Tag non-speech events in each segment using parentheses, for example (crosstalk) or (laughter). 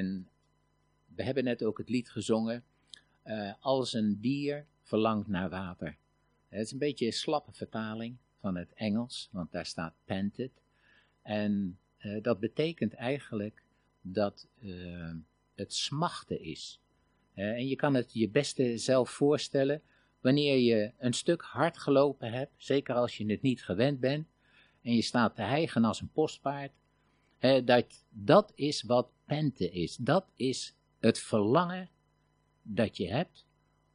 En we hebben net ook het lied gezongen, uh, als een dier verlangt naar water. Het is een beetje een slappe vertaling van het Engels, want daar staat panted. En uh, dat betekent eigenlijk dat uh, het smachten is. en je kan het je beste zelf voorstellen wanneer je een stuk hard gelopen hebt, zeker als je het niet gewend bent, en je staat te hijgen als een postpaard, dat, dat is wat is. Dat is het verlangen dat je hebt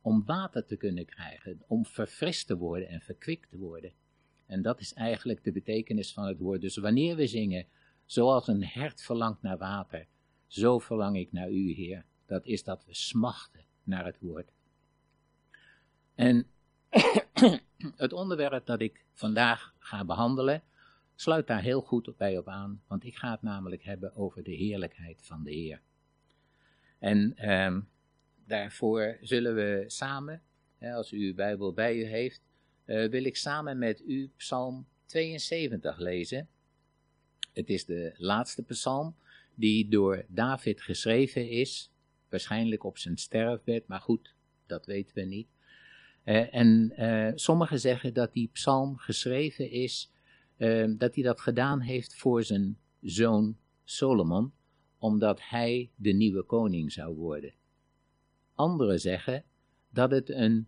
om water te kunnen krijgen, om verfrist te worden en verkwikt te worden. En dat is eigenlijk de betekenis van het woord. Dus wanneer we zingen, zoals een hert verlangt naar water, zo verlang ik naar u, Heer. Dat is dat we smachten naar het woord. En (coughs) het onderwerp dat ik vandaag ga behandelen, sluit daar heel goed bij op aan, want ik ga het namelijk hebben over de heerlijkheid van de Heer. En ehm, daarvoor zullen we samen, als u uw Bijbel bij u heeft, uh, wil ik samen met u Psalm 72 lezen. Het is de laatste psalm die door David geschreven is, waarschijnlijk op zijn sterfbed, maar goed, dat weten we niet. Uh, en uh, sommigen zeggen dat die psalm geschreven is, uh, dat hij dat gedaan heeft voor zijn zoon Solomon, omdat hij de nieuwe koning zou worden. Anderen zeggen dat het een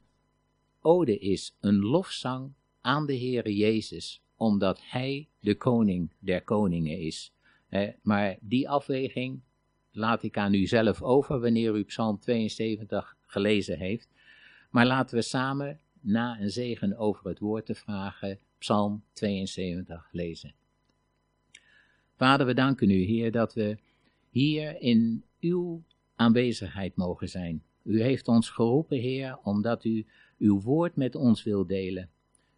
ode is, een lofzang aan de Heere Jezus, omdat Hij de koning der koningen is. maar die afweging laat ik aan u zelf over wanneer u Psalm 72 gelezen heeft. Maar laten we samen, na een zegen over het woord te vragen, Psalm 72 lezen. Vader, we danken u, Heer, dat we hier in uw aanwezigheid mogen zijn. U heeft ons geroepen, Heer, omdat u uw woord met ons wilt delen.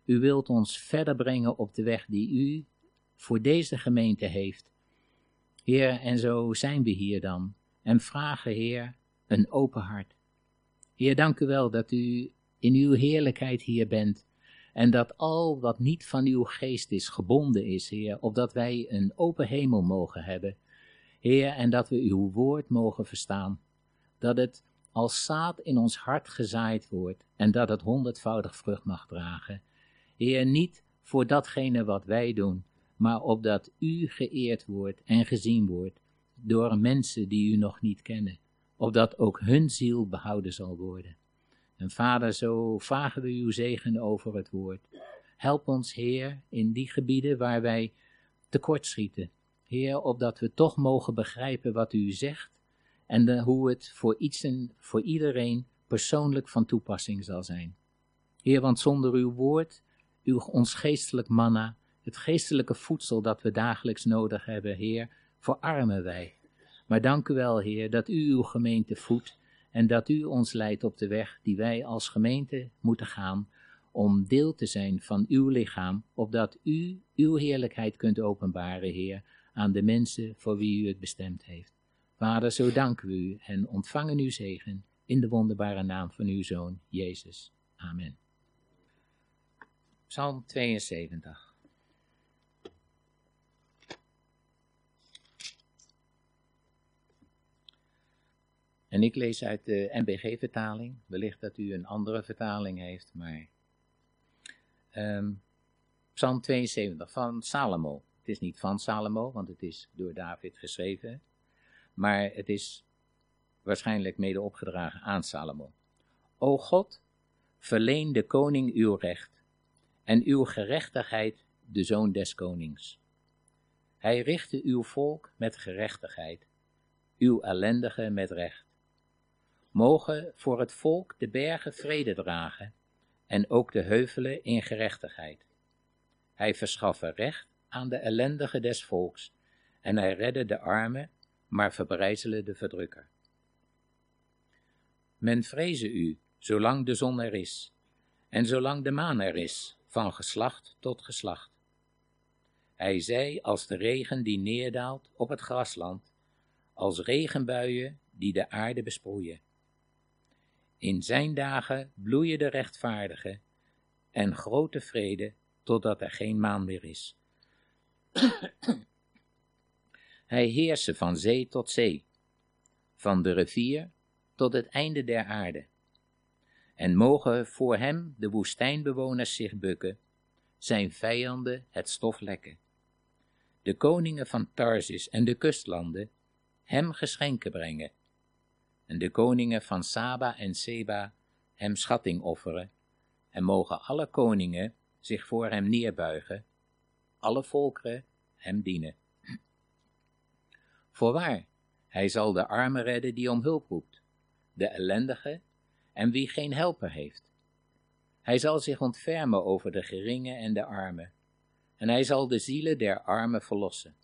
U wilt ons verder brengen op de weg die u voor deze gemeente heeft. Heer, en zo zijn we hier dan en vragen, Heer, een open hart. Heer, dank u wel dat u in uw heerlijkheid hier bent en dat al wat niet van uw geest is gebonden is, Heer, opdat wij een open hemel mogen hebben. Heer, en dat we uw woord mogen verstaan. Dat het als zaad in ons hart gezaaid wordt en dat het honderdvoudig vrucht mag dragen. Heer, niet voor datgene wat wij doen, maar opdat u geëerd wordt en gezien wordt door mensen die u nog niet kennen, opdat ook hun ziel behouden zal worden. En Vader, zo vragen we uw zegen over het woord. Help ons, Heer, in die gebieden waar wij tekortschieten. Heer, opdat we toch mogen begrijpen wat u zegt en hoe het voor, iets en voor iedereen persoonlijk van toepassing zal zijn. Heer, want zonder uw woord, uw, ons geestelijk manna, het geestelijke voedsel dat we dagelijks nodig hebben, Heer, verarmen wij. Maar dank u wel, Heer, dat u uw gemeente voedt en dat u ons leidt op de weg die wij als gemeente moeten gaan om deel te zijn van uw lichaam, opdat u uw heerlijkheid kunt openbaren, Heer, aan de mensen voor wie u het bestemd heeft. Vader, zo danken we u en ontvangen uw zegen in de wonderbare naam van uw Zoon, Jezus. Amen. Psalm 72. En ik lees uit de NBG-vertaling. Wellicht dat u een andere vertaling heeft, maar. Um, Psalm 72 van Salomo. Het is niet van Salomo, want het is door David geschreven maar het is waarschijnlijk mede opgedragen aan Salomo. O God, verleen de koning uw recht en uw gerechtigheid de zoon des konings. Hij richtte uw volk met gerechtigheid, uw ellendige met recht. Mogen voor het volk de bergen vrede dragen en ook de heuvelen in gerechtigheid. Hij verschaffe recht aan de ellendige des volks en hij redde de armen maar verbrijzelen de verdrukker. Men vreze u, zolang de zon er is, en zolang de maan er is, van geslacht tot geslacht. Hij zij als de regen die neerdaalt op het grasland, als regenbuien die de aarde besproeien. In zijn dagen bloeien de rechtvaardigen en grote vrede totdat er geen maan meer is. (clears throat) Hij heerste van zee tot zee. van de rivier tot het einde der aarde. En mogen voor hem de woestijnbewoners zich bukken, zijn vijanden het stof lekken. De koningen van Tarsis en de kustlanden hem geschenken brengen, en de koningen van Saba en Seba hem schatting offeren, en mogen alle koningen zich voor hem neerbuigen, alle volkeren hem dienen. Voorwaar, hij zal de armen redden die om hulp roept, de ellendige en wie geen helper heeft. Hij zal zich ontfermen over de geringen en de armen, en hij zal de zielen der armen verlossen.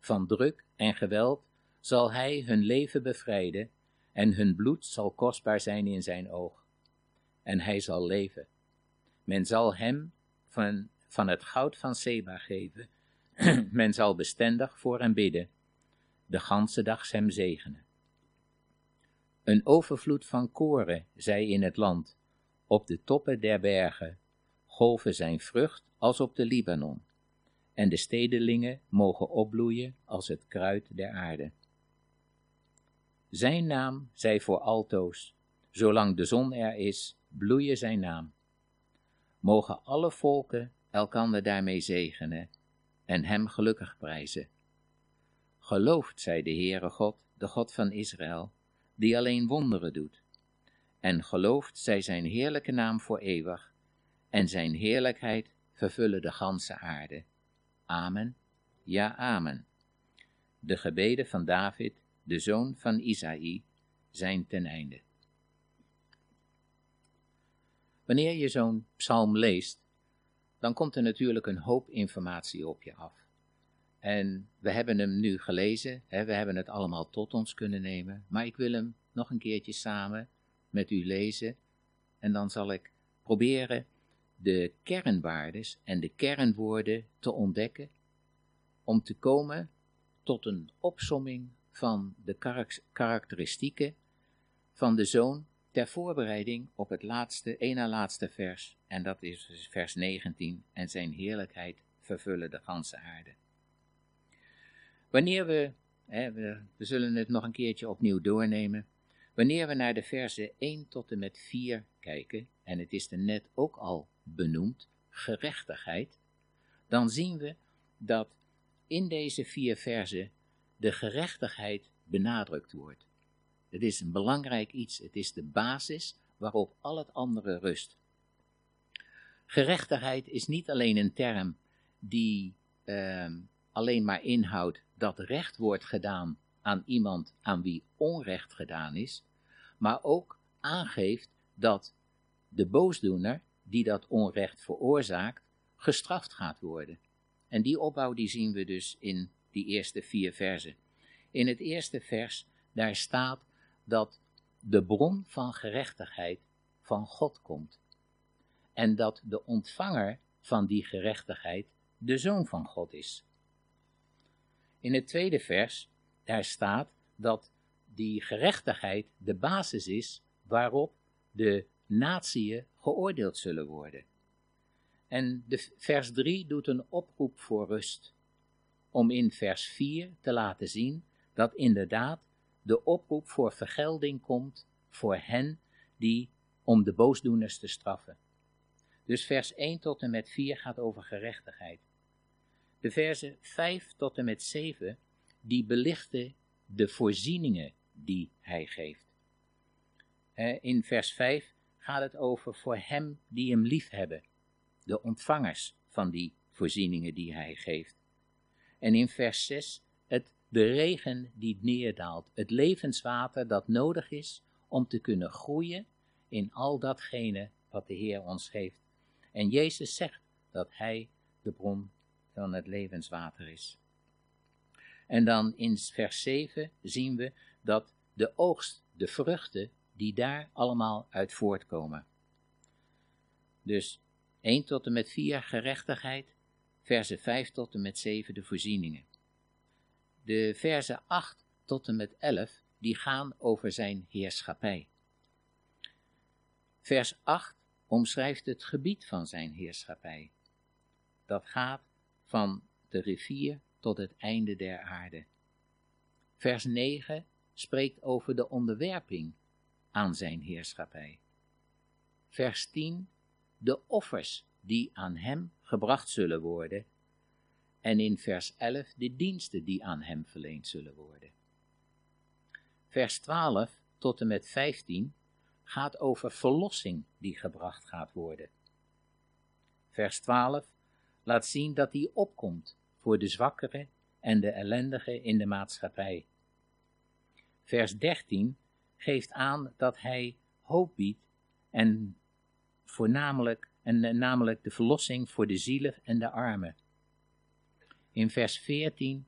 Van druk en geweld zal hij hun leven bevrijden, en hun bloed zal kostbaar zijn in zijn oog. En hij zal leven. Men zal hem van, van het goud van Seba geven, (clears throat) men zal bestendig voor hem bidden, de ganse dag hem zegenen. Een overvloed van koren zij in het land, op de toppen der bergen, golven zijn vrucht als op de Libanon, en de stedelingen mogen opbloeien als het kruid der aarde. Zijn naam zij voor altoos, zolang de zon er is, bloeien zijn naam. Mogen alle volken elkander daarmee zegenen en hem gelukkig prijzen. Gelooft zij de Heere God, de God van Israël, die alleen wonderen doet. En gelooft zij zijn heerlijke naam voor eeuwig, en zijn heerlijkheid vervullen de ganse aarde. Amen, ja, amen. De gebeden van David, de zoon van Isaï, zijn ten einde. Wanneer je zo'n psalm leest, dan komt er natuurlijk een hoop informatie op je af. En we hebben hem nu gelezen, hè, we hebben het allemaal tot ons kunnen nemen, maar ik wil hem nog een keertje samen met u lezen en dan zal ik proberen de kernwaardes en de kernwoorden te ontdekken om te komen tot een opsomming van de karakteristieken van de zoon ter voorbereiding op het laatste, ene laatste vers, en dat is dus vers 19, en zijn heerlijkheid vervullen de ganse aarde. Wanneer we, we, we zullen het nog een keertje opnieuw doornemen, wanneer we naar de versen 1 tot en met 4 kijken, en het is er net ook al benoemd, gerechtigheid, dan zien we dat in deze vier versen de gerechtigheid benadrukt wordt. Het is een belangrijk iets, het is de basis waarop al het andere rust. Gerechtigheid is niet alleen een term die uh, alleen maar inhoudt dat recht wordt gedaan aan iemand aan wie onrecht gedaan is, maar ook aangeeft dat de boosdoener die dat onrecht veroorzaakt, gestraft gaat worden. En die opbouw die zien we dus in die eerste vier versen. In het eerste vers, daar staat dat de bron van gerechtigheid van God komt. En dat de ontvanger van die gerechtigheid de zoon van God is. In het tweede vers, daar staat dat die gerechtigheid de basis is waarop de natieën geoordeeld zullen worden. En de vers 3 doet een oproep voor rust, om in vers 4 te laten zien dat inderdaad de oproep voor vergelding komt voor hen die om de boosdoeners te straffen. Dus vers 1 tot en met 4 gaat over gerechtigheid. De versen 5 tot en met 7, die belichten de voorzieningen die hij geeft. In vers 5 gaat het over voor hem die hem lief hebben, de ontvangers van die voorzieningen die hij geeft. En in vers 6 het de regen die neerdaalt, het levenswater dat nodig is om te kunnen groeien in al datgene wat de Heer ons geeft. En Jezus zegt dat Hij de bron van het levenswater is. En dan in vers 7 zien we dat de oogst, de vruchten, die daar allemaal uit voortkomen. Dus 1 tot en met 4 gerechtigheid, versen 5 tot en met 7 de voorzieningen. De versen 8 tot en met 11, die gaan over zijn heerschappij. Vers 8 omschrijft het gebied van zijn heerschappij. Dat gaat van de rivier tot het einde der aarde. Vers 9 spreekt over de onderwerping aan zijn heerschappij. Vers 10, de offers die aan hem gebracht zullen worden. En in vers 11 de diensten die aan hem verleend zullen worden. Vers 12 tot en met 15 gaat over verlossing die gebracht gaat worden. Vers 12 laat zien dat hij opkomt voor de zwakkeren en de ellendigen in de maatschappij. Vers 13 geeft aan dat hij hoop biedt en voornamelijk en eh, namelijk de verlossing voor de zielen en de armen. In vers 14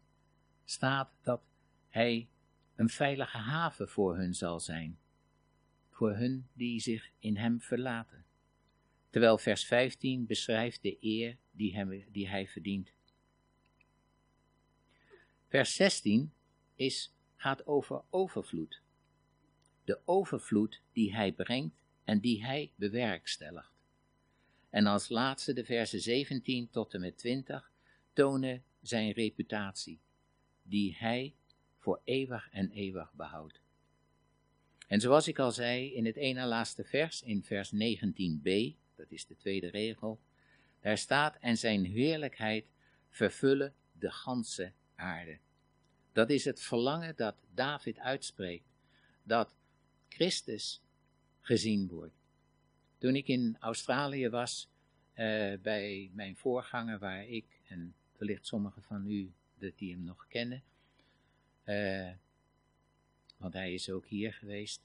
staat dat hij een veilige haven voor hun zal zijn, voor hun die zich in hem verlaten. Terwijl vers 15 beschrijft de eer die, hem, die hij verdient. Vers 16 is, gaat over overvloed. De overvloed die hij brengt en die hij bewerkstelligt. En als laatste de versen 17 tot en met 20 tonen zijn reputatie, die hij voor eeuwig en eeuwig behoudt. En zoals ik al zei in het ene laatste vers, in vers 19b, dat is de tweede regel, daar staat, en zijn heerlijkheid vervullen de ganse aarde. Dat is het verlangen dat David uitspreekt, dat Christus gezien wordt. Toen ik in Australië was, uh, bij mijn voorganger, waar ik, en wellicht sommigen van u dat die hem nog kennen, uh, want hij is ook hier geweest,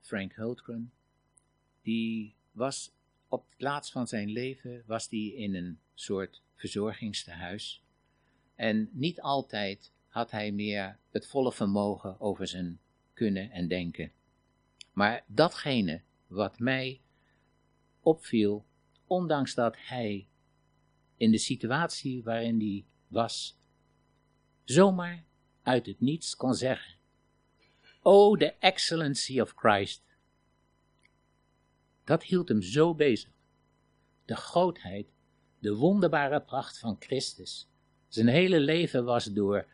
Frank Hultgren, die was op het laatst van zijn leven, was die in een soort verzorgingstehuis. En niet altijd had hij meer het volle vermogen over zijn kunnen en denken. Maar datgene wat mij opviel, ondanks dat hij in de situatie waarin hij was, zomaar uit het niets kon zeggen: Oh, the excellency of Christ. Dat hield hem zo bezig. De grootheid, de wonderbare pracht van Christus. Zijn hele leven was door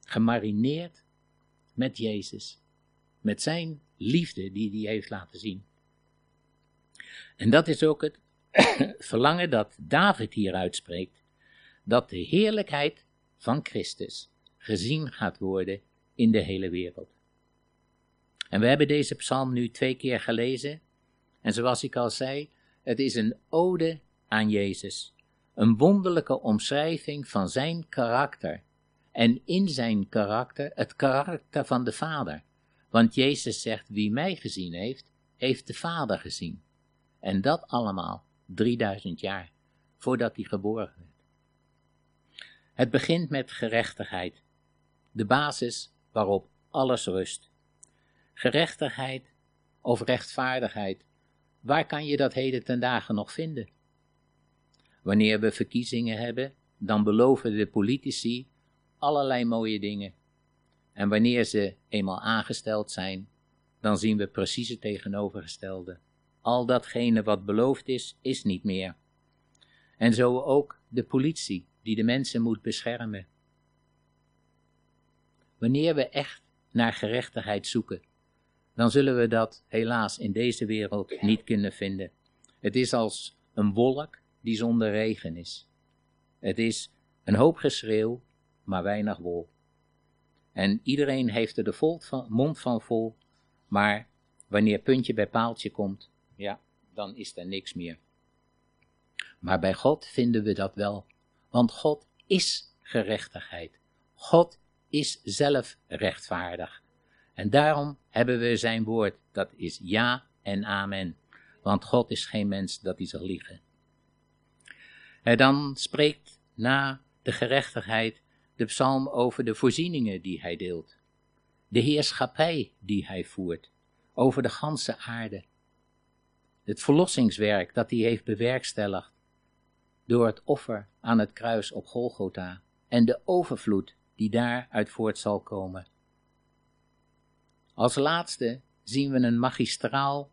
gemarineerd met Jezus, met zijn liefde die hij heeft laten zien. En dat is ook het (coughs) verlangen dat David hier uitspreekt, dat de heerlijkheid van Christus gezien gaat worden in de hele wereld. En we hebben deze psalm nu twee keer gelezen. En zoals ik al zei, het is een ode aan Jezus. Een wonderlijke omschrijving van zijn karakter. En in zijn karakter het karakter van de Vader. Want Jezus zegt, wie mij gezien heeft, heeft de Vader gezien. En dat allemaal 3000 jaar voordat hij geboren werd. Het begint met gerechtigheid, de basis waarop alles rust. Gerechtigheid of rechtvaardigheid, waar kan je dat heden ten dagen nog vinden? Wanneer we verkiezingen hebben, dan beloven de politici allerlei mooie dingen. En wanneer ze eenmaal aangesteld zijn, dan zien we precies het tegenovergestelde. Al datgene wat beloofd is, is niet meer. En zo ook de politie, die de mensen moet beschermen. Wanneer we echt naar gerechtigheid zoeken, dan zullen we dat helaas in deze wereld niet kunnen vinden. Het is als een wolk die zonder regen is. Het is een hoop geschreeuw, maar weinig wol. En iedereen heeft er de mond van vol, maar wanneer puntje bij paaltje komt, ja, dan is er niks meer. Maar bij God vinden we dat wel, want God is gerechtigheid. God is zelf rechtvaardig. En daarom hebben we zijn woord, dat is ja en amen. Want God is geen mens dat hij zal liegen. En dan spreekt na de gerechtigheid de psalm over de voorzieningen die hij deelt. De heerschappij die hij voert over de ganse aarde het verlossingswerk dat hij heeft bewerkstelligd door het offer aan het kruis op Golgotha en de overvloed die daaruit voort zal komen. Als laatste zien we een magistraal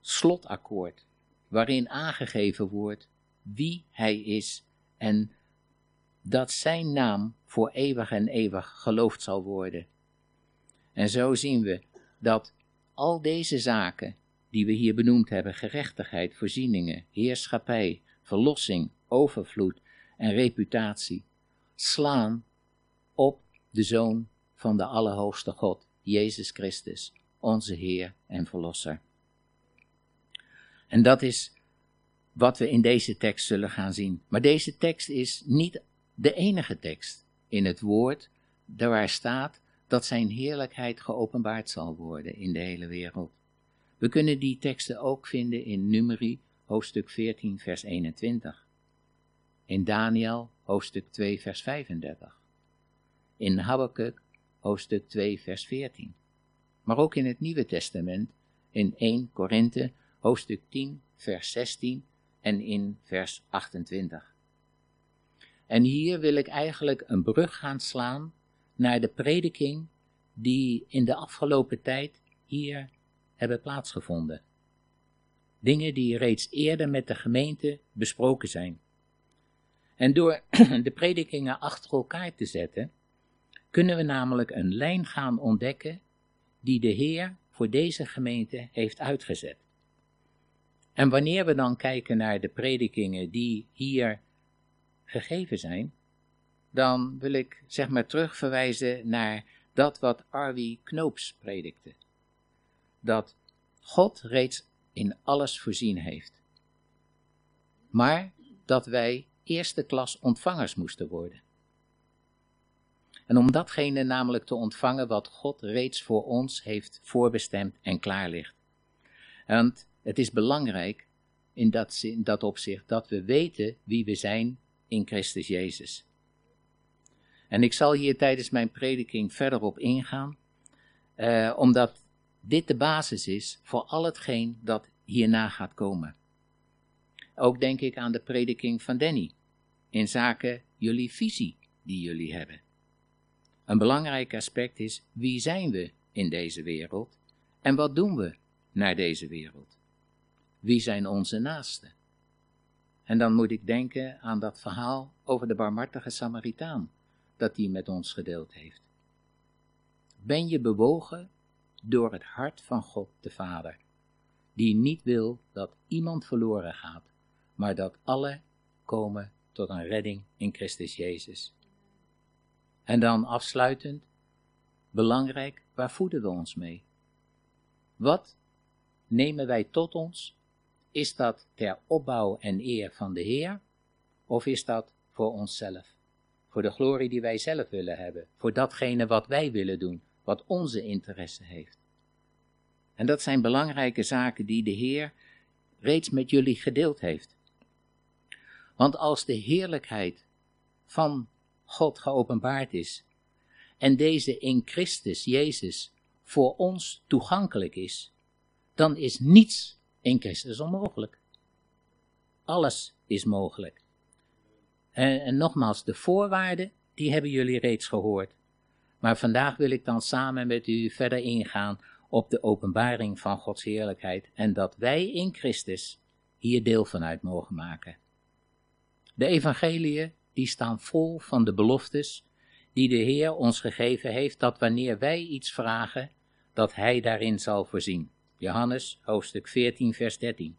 slotakkoord waarin aangegeven wordt wie hij is en dat zijn naam voor eeuwig en eeuwig geloofd zal worden. En zo zien we dat al deze zaken die we hier benoemd hebben, gerechtigheid, voorzieningen, heerschappij, verlossing, overvloed en reputatie, slaan op de Zoon van de Allerhoogste God, Jezus Christus, onze Heer en Verlosser. En dat is wat we in deze tekst zullen gaan zien. Maar deze tekst is niet de enige tekst in het woord waar staat dat zijn heerlijkheid geopenbaard zal worden in de hele wereld. We kunnen die teksten ook vinden in Numeri, hoofdstuk 14, vers 21. In Daniel, hoofdstuk 2, vers 35. In Habakkuk, hoofdstuk 2, vers 14. Maar ook in het Nieuwe Testament, in 1 Korinthe, hoofdstuk 10, vers 16 en in vers 28. En hier wil ik eigenlijk een brug gaan slaan naar de prediking die in de afgelopen tijd hier hebben plaatsgevonden. Dingen die reeds eerder met de gemeente besproken zijn. En door (clears throat) de predikingen achter elkaar te zetten, kunnen we namelijk een lijn gaan ontdekken die de Heer voor deze gemeente heeft uitgezet. En wanneer we dan kijken naar de predikingen die hier gegeven zijn, dan wil ik zeg maar terugverwijzen naar dat wat Arwie Knoops predikte. Dat God reeds in alles voorzien heeft. Maar dat wij eerste klas ontvangers moesten worden. En om datgene namelijk te ontvangen wat God reeds voor ons heeft voorbestemd en klaar ligt. Want het is belangrijk in dat, in dat opzicht dat we weten wie we zijn in Christus Jezus. En ik zal hier tijdens mijn prediking verder op ingaan, eh, omdat dit de basis is voor al hetgeen dat hierna gaat komen. Ook denk ik aan de prediking van Danny in zaken jullie visie die jullie hebben. Een belangrijk aspect is wie zijn we in deze wereld en wat doen we naar deze wereld? Wie zijn onze naasten? En dan moet ik denken aan dat verhaal over de barmhartige Samaritaan dat hij met ons gedeeld heeft. Ben je bewogen door het hart van God de Vader, die niet wil dat iemand verloren gaat, maar dat alle komen tot een redding in Christus Jezus. En dan afsluitend, belangrijk, waar voeden we ons mee? Wat nemen wij tot ons? Is dat ter opbouw en eer van de Heer, of is dat voor onszelf? Voor de glorie die wij zelf willen hebben, voor datgene wat wij willen doen, wat onze interesse heeft. En dat zijn belangrijke zaken die de Heer reeds met jullie gedeeld heeft. Want als de heerlijkheid van God geopenbaard is en deze in Christus Jezus voor ons toegankelijk is, dan is niets in Christus onmogelijk. Alles is mogelijk. En, en nogmaals, de voorwaarden, die hebben jullie reeds gehoord. Maar vandaag wil ik dan samen met u verder ingaan op de openbaring van Gods heerlijkheid en dat wij in Christus hier deel van uit mogen maken. De evangeliën, die staan vol van de beloftes die de Heer ons gegeven heeft, dat wanneer wij iets vragen, dat Hij daarin zal voorzien. Johannes, hoofdstuk 14, vers 13.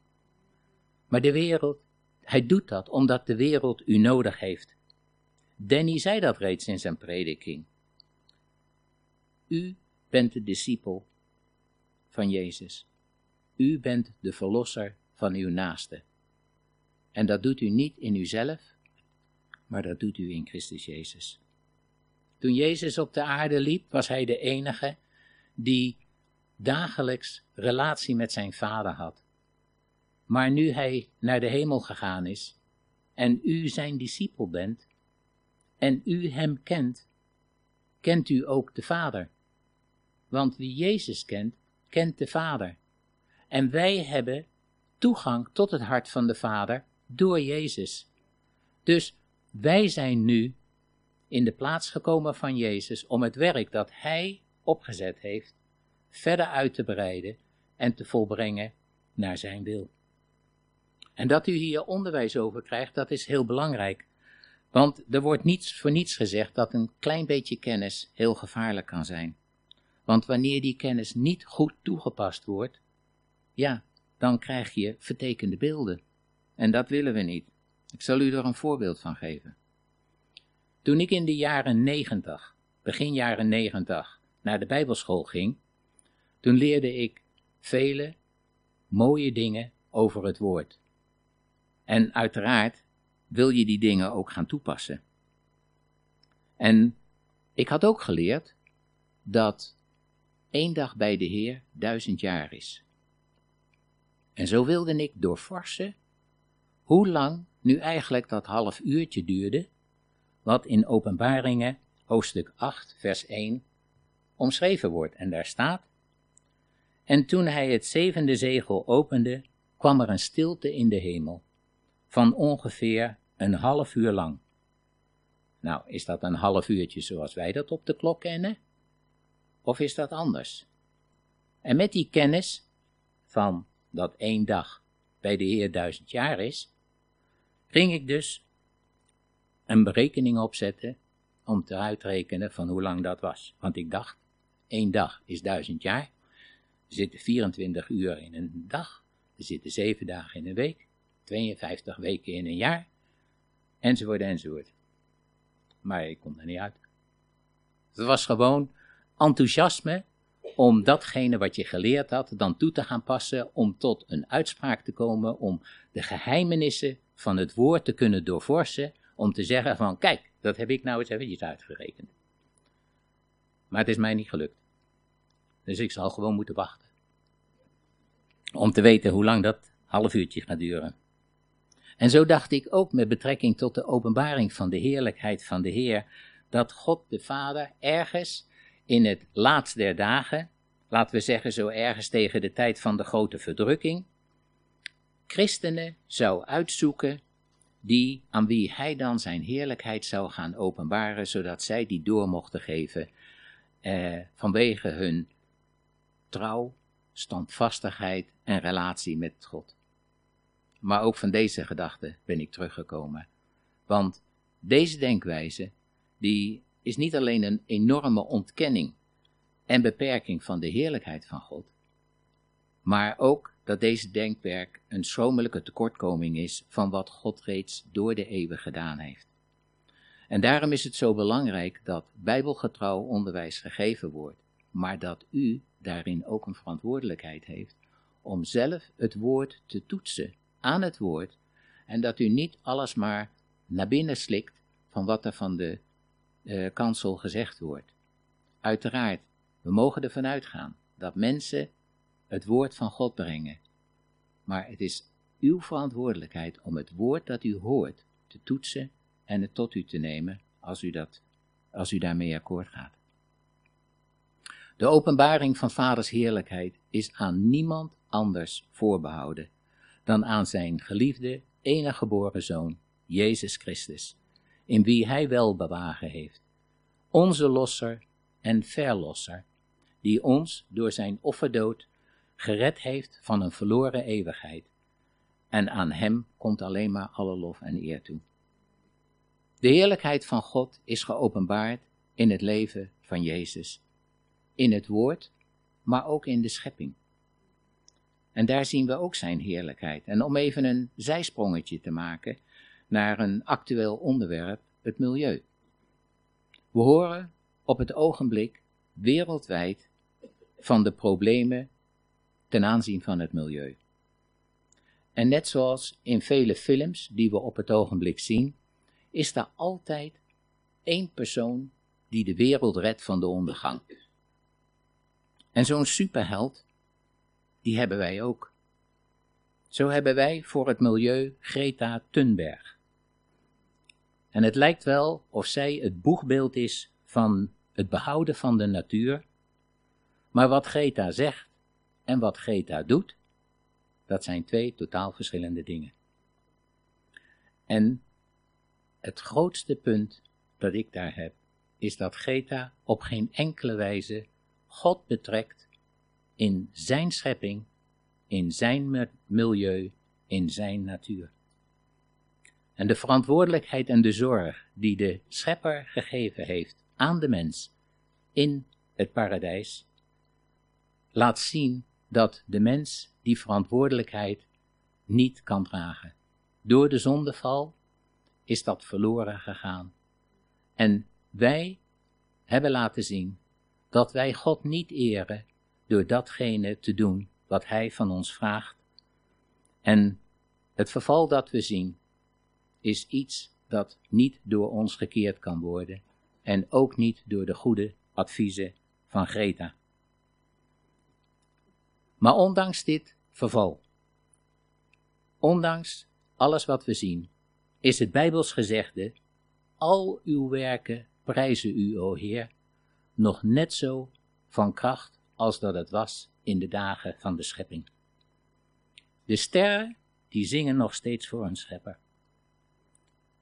Maar de wereld, Hij doet dat omdat de wereld u nodig heeft. Danny zei dat reeds in zijn prediking. U bent de discipel van Jezus. U bent de verlosser van uw naaste. En dat doet u niet in uzelf, maar dat doet u in Christus Jezus. Toen Jezus op de aarde liep, was hij de enige die dagelijks relatie met zijn vader had. Maar nu hij naar de hemel gegaan is en u zijn discipel bent en u hem kent, kent u ook de Vader. Want wie Jezus kent, kent de Vader. En wij hebben toegang tot het hart van de Vader door Jezus. Dus wij zijn nu in de plaats gekomen van Jezus om het werk dat Hij opgezet heeft verder uit te breiden en te volbrengen naar Zijn wil. En dat u hier onderwijs over krijgt, dat is heel belangrijk. Want er wordt niets voor niets gezegd dat een klein beetje kennis heel gevaarlijk kan zijn. Want wanneer die kennis niet goed toegepast wordt, ja, dan krijg je vertekende beelden. En dat willen we niet. Ik zal u er een voorbeeld van geven. Toen ik in de jaren negentig, begin jaren negentig, naar de Bijbelschool ging, toen leerde ik vele mooie dingen over het woord. En uiteraard wil je die dingen ook gaan toepassen. En ik had ook geleerd dat één dag bij de Heer duizend jaar is. En zo wilde ik doorforsen hoe lang nu eigenlijk dat half uurtje duurde, wat in Openbaringen hoofdstuk 8, vers 1 omschreven wordt. En daar staat: En toen hij het zevende zegel opende, kwam er een stilte in de hemel, van ongeveer een half uur lang. Nou, is dat een half uurtje zoals wij dat op de klok kennen? Of is dat anders? En met die kennis van dat één dag bij de Heer duizend jaar is, ging ik dus een berekening opzetten om te uitrekenen van hoe lang dat was. Want ik dacht, één dag is duizend jaar. Er zitten 24 uur in een dag. Er zitten zeven dagen in een week. 52 weken in een jaar. Enzovoort, enzovoort. Maar ik kom er niet uit. Het was gewoon enthousiasme om datgene wat je geleerd had dan toe te gaan passen, om tot een uitspraak te komen, om de geheimenissen van het woord te kunnen doorvorsen, om te zeggen van kijk, dat heb ik nou eens eventjes uitgerekend. Maar het is mij niet gelukt. Dus ik zal gewoon moeten wachten. Om te weten hoe lang dat half uurtje gaat duren. En zo dacht ik ook met betrekking tot de openbaring van de heerlijkheid van de Heer, dat God de Vader ergens in het laatst der dagen, laten we zeggen zo ergens tegen de tijd van de grote verdrukking, christenen zou uitzoeken die, aan wie hij dan zijn heerlijkheid zou gaan openbaren, zodat zij die door mochten geven eh, vanwege hun trouw, standvastigheid en relatie met God. Maar ook van deze gedachte ben ik teruggekomen. Want deze denkwijze, die is niet alleen een enorme ontkenning en beperking van de heerlijkheid van God, maar ook dat deze denkwerk een schromelijke tekortkoming is van wat God reeds door de eeuwen gedaan heeft. En daarom is het zo belangrijk dat bijbelgetrouw onderwijs gegeven wordt, maar dat u daarin ook een verantwoordelijkheid heeft om zelf het woord te toetsen aan het woord en dat u niet alles maar naar binnen slikt van wat er van de uh, kansel gezegd wordt. Uiteraard, we mogen ervan uitgaan dat mensen het woord van God brengen. Maar het is uw verantwoordelijkheid om het woord dat u hoort te toetsen en het tot u te nemen als u, dat, als u daarmee akkoord gaat. De openbaring van Vaders heerlijkheid is aan niemand anders voorbehouden dan aan zijn geliefde, enige geboren Zoon, Jezus Christus, in wie hij wel bewagen heeft, onze losser en verlosser, die ons door zijn offerdood gered heeft van een verloren eeuwigheid. En aan hem komt alleen maar alle lof en eer toe. De heerlijkheid van God is geopenbaard in het leven van Jezus, in het woord, maar ook in de schepping. En daar zien we ook zijn heerlijkheid. En om even een zijsprongetje te maken naar een actueel onderwerp, het milieu. We horen op het ogenblik wereldwijd van de problemen ten aanzien van het milieu. En net zoals in vele films die we op het ogenblik zien, is daar altijd één persoon die de wereld redt van de ondergang. En zo'n superheld, die hebben wij ook. Zo hebben wij voor het milieu Greta Thunberg. En het lijkt wel of zij het boegbeeld is van het behouden van de natuur. Maar wat Greta zegt en wat Greta doet, dat zijn twee totaal verschillende dingen. En het grootste punt dat ik daar heb, is dat Greta op geen enkele wijze God betrekt in zijn schepping, in zijn milieu, in zijn natuur. En de verantwoordelijkheid en de zorg die de schepper gegeven heeft aan de mens in het paradijs, laat zien dat de mens die verantwoordelijkheid niet kan dragen. Door de zondeval is dat verloren gegaan. En wij hebben laten zien dat wij God niet eren door datgene te doen wat Hij van ons vraagt. En het verval dat we zien is iets dat niet door ons gekeerd kan worden en ook niet door de goede adviezen van Greta. Maar ondanks dit verval, ondanks alles wat we zien, is het Bijbels gezegde, al uw werken prijzen u, o Heer, nog net zo van kracht als dat het was in de dagen van de schepping. De sterren, die zingen nog steeds voor hun schepper.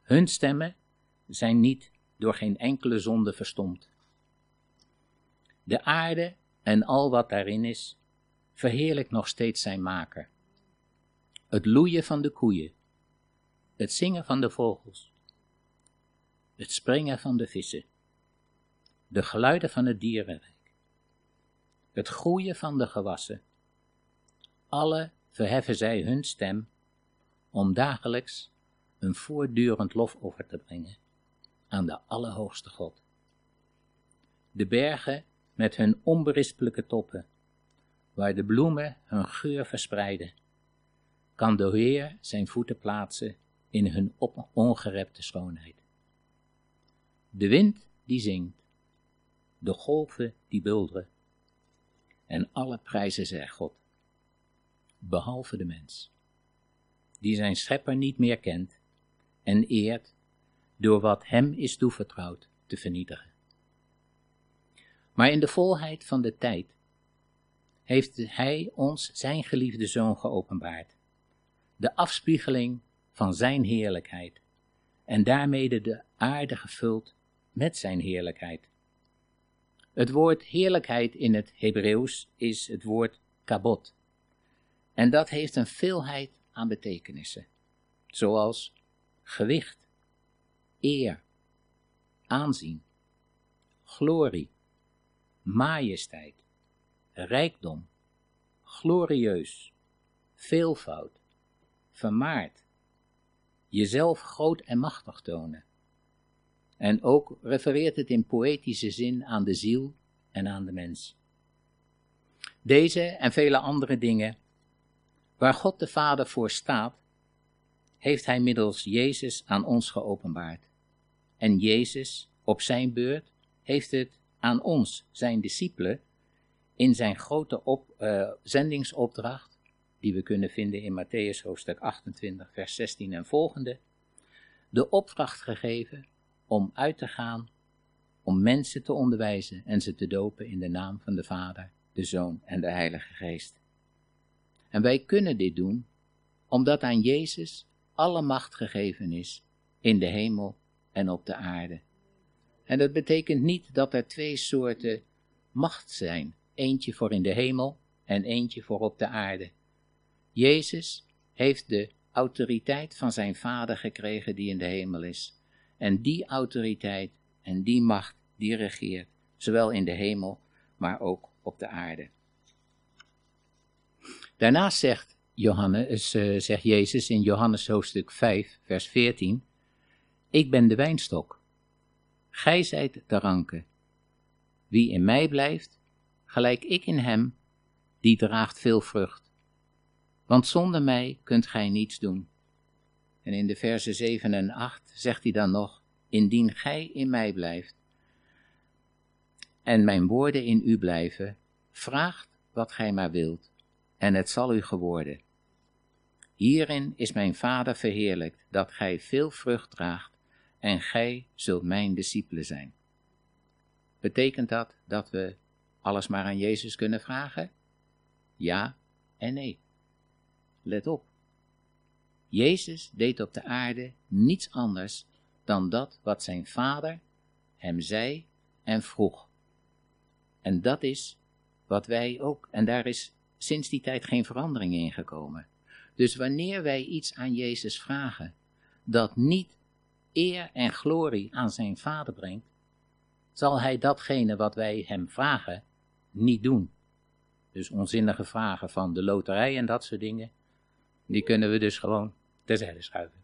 Hun stemmen zijn niet door geen enkele zonde verstomd. De aarde en al wat daarin is, verheerlijkt nog steeds zijn maker. Het loeien van de koeien, het zingen van de vogels, het springen van de vissen, de geluiden van het dierenrijk, het groeien van de gewassen, alle verheffen zij hun stem om dagelijks een voortdurend lofoffer te brengen aan de Allerhoogste God. De bergen met hun onberispelijke toppen, waar de bloemen hun geur verspreiden, kan de Heer zijn voeten plaatsen in hun ongerepte schoonheid. De wind die zingt, de golven die bulderen, en alle prijzen zij God, behalve de mens, die zijn schepper niet meer kent en eert door wat hem is toevertrouwd te vernietigen. Maar in de volheid van de tijd heeft hij ons zijn geliefde zoon geopenbaard, de afspiegeling van zijn heerlijkheid, en daarmee de aarde gevuld met zijn heerlijkheid. Het woord heerlijkheid in het Hebreeuws is het woord kabot, en dat heeft een veelheid aan betekenissen, zoals gewicht, eer, aanzien, glorie, majesteit, rijkdom, glorieus, veelvoud, vermaard, jezelf groot en machtig tonen. En ook refereert het in poëtische zin aan de ziel en aan de mens. Deze en vele andere dingen, waar God de Vader voor staat, heeft Hij middels Jezus aan ons geopenbaard. En Jezus, op zijn beurt, heeft het aan ons, zijn discipelen, in zijn grote op, uh, zendingsopdracht, die we kunnen vinden in Matthäus hoofdstuk 28, vers 16 en volgende, de opdracht gegeven om uit te gaan, om mensen te onderwijzen en ze te dopen in de naam van de Vader, de Zoon en de Heilige Geest. En wij kunnen dit doen omdat aan Jezus alle macht gegeven is in de hemel en op de aarde. En dat betekent niet dat er twee soorten macht zijn, eentje voor in de hemel en eentje voor op de aarde. Jezus heeft de autoriteit van zijn Vader gekregen die in de hemel is. En die autoriteit en die macht, die regeert, zowel in de hemel, maar ook op de aarde. Daarnaast zegt, Johannes, uh, zegt Jezus in Johannes hoofdstuk 5, vers 14, Ik ben de wijnstok, gij zijt de ranken. Wie in mij blijft, gelijk ik in hem, die draagt veel vrucht. Want zonder mij kunt gij niets doen. En in de versen 7 en 8 zegt hij dan nog, indien gij in mij blijft en mijn woorden in u blijven, vraagt wat gij maar wilt, en het zal u geworden. Hierin is mijn Vader verheerlijkt, dat gij veel vrucht draagt, en gij zult mijn discipelen zijn. Betekent dat dat we alles maar aan Jezus kunnen vragen? Ja en nee. Let op. Jezus deed op de aarde niets anders dan dat wat zijn vader hem zei en vroeg. En dat is wat wij ook, en daar is sinds die tijd geen verandering in gekomen. Dus wanneer wij iets aan Jezus vragen, dat niet eer en glorie aan zijn vader brengt, zal hij datgene wat wij hem vragen niet doen. Dus onzinnige vragen van de loterij en dat soort dingen, die kunnen we dus gewoon terzijde schuiven.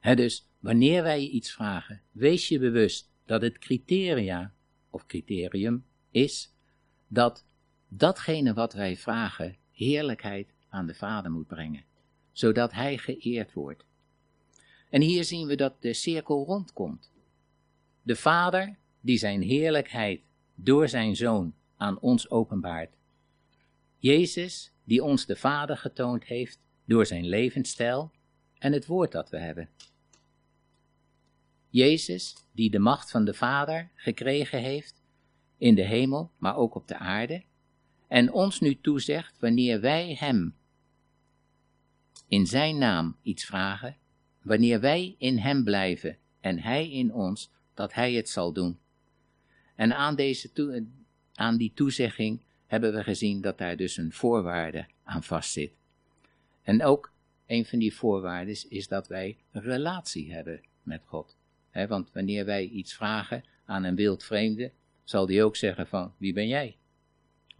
Dus wanneer wij iets vragen, wees je bewust dat het criteria of criterium is dat datgene wat wij vragen heerlijkheid aan de Vader moet brengen, zodat Hij geëerd wordt. En hier zien we dat de cirkel rondkomt. De Vader die zijn heerlijkheid door zijn Zoon aan ons openbaart. Jezus die ons de Vader getoond heeft door zijn levensstijl en het woord dat we hebben. Jezus die de macht van de Vader gekregen heeft in de hemel, maar ook op de aarde, en ons nu toezegt wanneer wij Hem in Zijn naam iets vragen, wanneer wij in Hem blijven en Hij in ons, dat Hij het zal doen. En aan, deze aan die toezegging hebben we gezien dat daar dus een voorwaarde aan vastzit. En ook een van die voorwaarden is dat wij een relatie hebben met God. want wanneer wij iets vragen aan een wild vreemde, zal die ook zeggen van wie ben jij?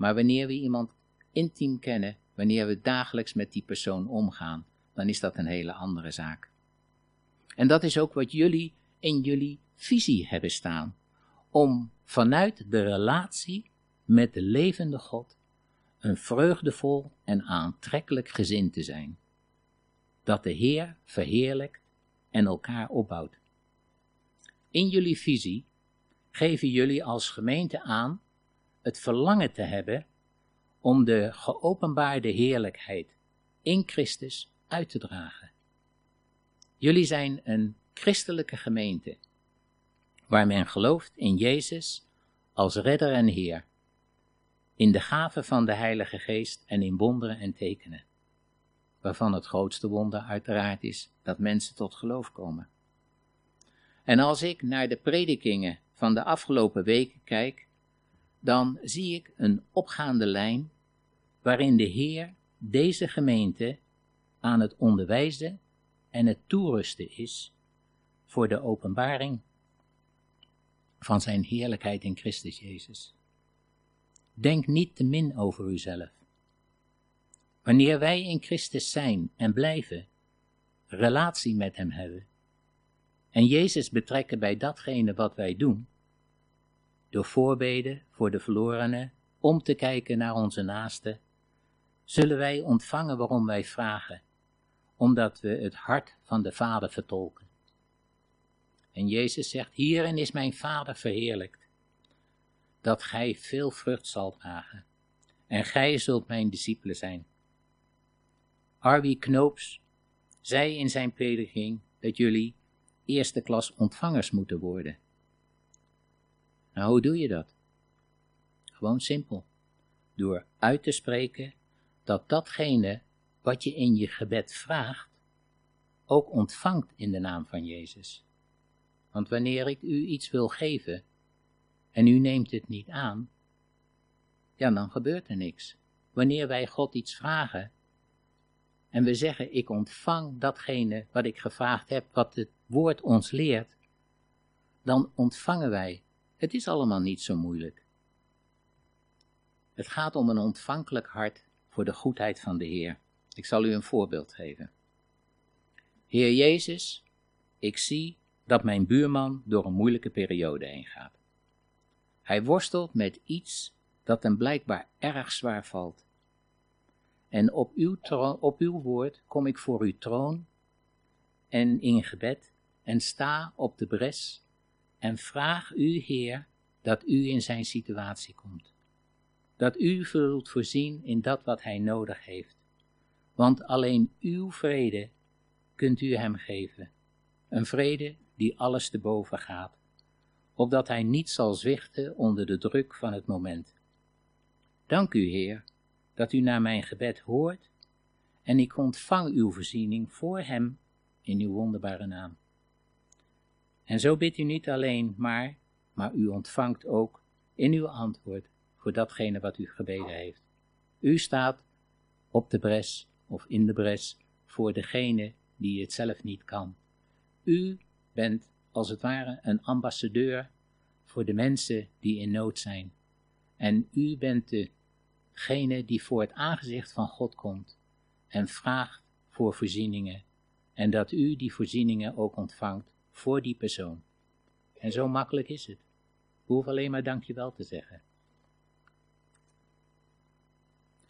Maar wanneer we iemand intiem kennen, wanneer we dagelijks met die persoon omgaan, dan is dat een hele andere zaak. En dat is ook wat jullie in jullie visie hebben staan. Om vanuit de relatie met de levende God een vreugdevol en aantrekkelijk gezin te zijn. Dat de Heer verheerlijkt en elkaar opbouwt. In jullie visie geven jullie als gemeente aan het verlangen te hebben om de geopenbaarde heerlijkheid in Christus uit te dragen. Jullie zijn een christelijke gemeente, waar men gelooft in Jezus als redder en Heer, in de gave van de Heilige Geest en in wonderen en tekenen, waarvan het grootste wonder uiteraard is dat mensen tot geloof komen. En als ik naar de predikingen van de afgelopen weken kijk, dan zie ik een opgaande lijn waarin de Heer deze gemeente aan het onderwijzen en het toerusten is voor de openbaring van zijn heerlijkheid in Christus Jezus. Denk niet te min over uzelf. Wanneer wij in Christus zijn en blijven, relatie met Hem hebben, en Jezus betrekken bij datgene wat wij doen, door voorbeden voor de verlorenen, om te kijken naar onze naasten, zullen wij ontvangen waarom wij vragen, omdat we het hart van de Vader vertolken. En Jezus zegt, hierin is mijn Vader verheerlijkt, dat gij veel vrucht zal dragen, en gij zult mijn discipelen zijn. Arwie Knoops zei in zijn prediking dat jullie eerste klas ontvangers moeten worden. Nou, hoe doe je dat? Gewoon simpel. Door uit te spreken dat datgene wat je in je gebed vraagt, ook ontvangt in de naam van Jezus. Want wanneer ik u iets wil geven en u neemt het niet aan, ja, dan gebeurt er niks. Wanneer wij God iets vragen en we zeggen, ik ontvang datgene wat ik gevraagd heb, wat het woord ons leert, dan ontvangen wij. Het is allemaal niet zo moeilijk. Het gaat om een ontvankelijk hart voor de goedheid van de Heer. Ik zal u een voorbeeld geven. Heer Jezus, ik zie dat mijn buurman door een moeilijke periode heen gaat. Hij worstelt met iets dat hem blijkbaar erg zwaar valt. En op uw, op uw woord kom ik voor uw troon en in gebed en sta op de bres en vraag u, Heer, dat u in zijn situatie komt. Dat u zult voorzien in dat wat hij nodig heeft. Want alleen uw vrede kunt u hem geven. Een vrede die alles te boven gaat, opdat hij niet zal zwichten onder de druk van het moment. Dank u, Heer, dat u naar mijn gebed hoort en ik ontvang uw voorziening voor hem in uw wonderbare naam. En zo bidt u niet alleen maar, maar u ontvangt ook in uw antwoord voor datgene wat u gebeden heeft. U staat op de bres of in de bres voor degene die het zelf niet kan. U bent als het ware een ambassadeur voor de mensen die in nood zijn. En u bent degene die voor het aangezicht van God komt en vraagt voor voorzieningen. En dat u die voorzieningen ook ontvangt voor die persoon. En zo makkelijk is het. We hoeven alleen maar dankjewel te zeggen.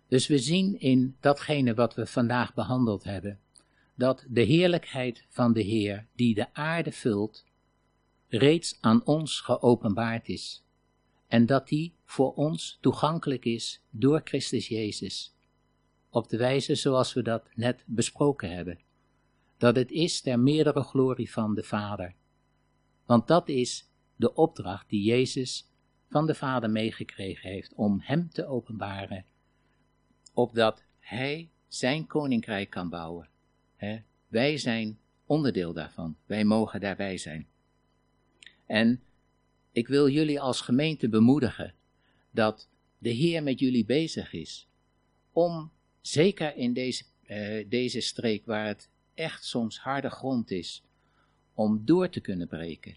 Dus we zien in datgene wat we vandaag behandeld hebben, dat de heerlijkheid van de Heer, die de aarde vult, reeds aan ons geopenbaard is. En dat die voor ons toegankelijk is door Christus Jezus. Op de wijze zoals we dat net besproken hebben. Dat het is ter meerdere glorie van de Vader. Want dat is de opdracht die Jezus van de Vader meegekregen heeft om Hem te openbaren, opdat Hij Zijn koninkrijk kan bouwen. wij zijn onderdeel daarvan. Wij mogen daarbij zijn. En ik wil jullie als gemeente bemoedigen dat de Heer met jullie bezig is om, zeker in deze, uh, deze streek waar het echt soms harde grond is, om door te kunnen breken.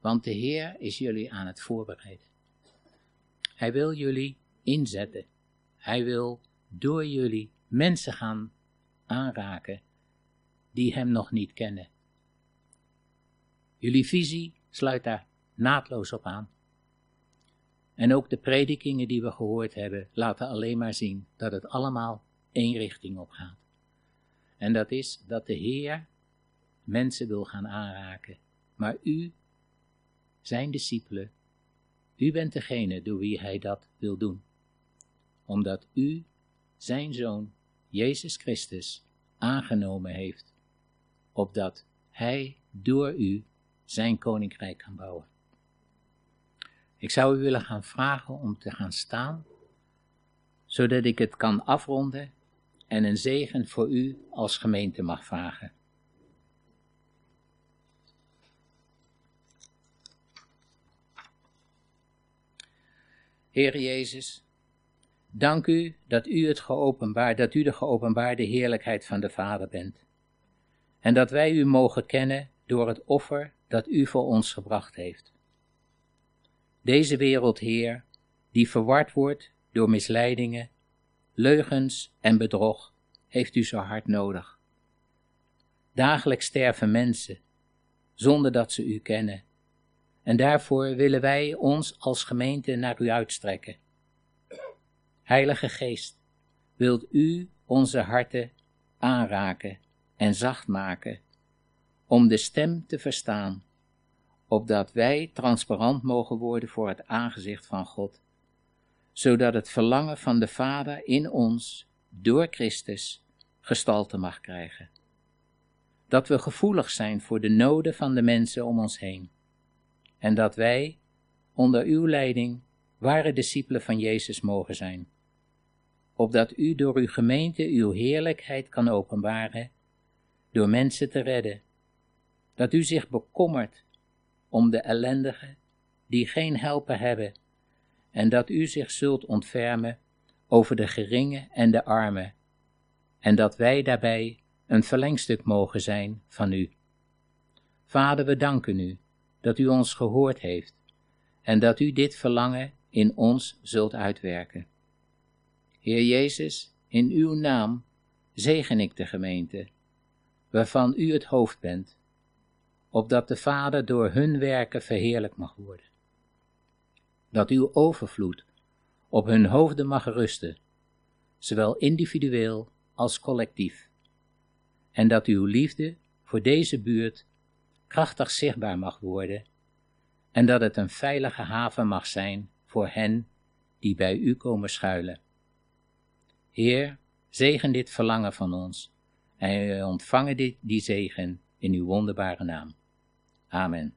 Want de Heer is jullie aan het voorbereiden. Hij wil jullie inzetten. Hij wil door jullie mensen gaan aanraken die Hem nog niet kennen. Jullie visie sluit daar naadloos op aan. En ook de predikingen die we gehoord hebben laten alleen maar zien dat het allemaal één richting op gaat. En dat is dat de Heer mensen wil gaan aanraken. Maar u, zijn discipelen, u bent degene door wie hij dat wil doen. Omdat u zijn zoon, Jezus Christus, aangenomen heeft, opdat hij door u zijn koninkrijk kan bouwen. Ik zou u willen gaan vragen om te gaan staan, zodat ik het kan afronden en een zegen voor u als gemeente mag vragen. Heer Jezus, dank u dat u het geopenbaard, dat u de geopenbaarde heerlijkheid van de Vader bent. En dat wij u mogen kennen door het offer dat u voor ons gebracht heeft. Deze wereld, Heer, die verward wordt door misleidingen, leugens en bedrog, heeft u zo hard nodig. Dagelijks sterven mensen, zonder dat ze u kennen. En daarvoor willen wij ons als gemeente naar u uitstrekken. Heilige Geest, wilt u onze harten aanraken en zacht maken, om de stem te verstaan opdat wij transparant mogen worden voor het aangezicht van God, zodat het verlangen van de Vader in ons, door Christus, gestalte mag krijgen. Dat we gevoelig zijn voor de noden van de mensen om ons heen, en dat wij, onder uw leiding, ware discipelen van Jezus mogen zijn, opdat u door uw gemeente uw heerlijkheid kan openbaren, door mensen te redden, dat u zich bekommert om de ellendigen die geen helper hebben, en dat u zich zult ontfermen over de geringe en de armen, en dat wij daarbij een verlengstuk mogen zijn van u. Vader, we danken u dat u ons gehoord heeft en dat u dit verlangen in ons zult uitwerken. Heer Jezus, in uw naam zegen ik de gemeente, waarvan u het hoofd bent, opdat de Vader door hun werken verheerlijk mag worden. Dat uw overvloed op hun hoofden mag rusten, zowel individueel als collectief. En dat uw liefde voor deze buurt krachtig zichtbaar mag worden en dat het een veilige haven mag zijn voor hen die bij u komen schuilen. Heer, zegen dit verlangen van ons en ontvangen dit, die zegen in uw wonderbare naam. Amen.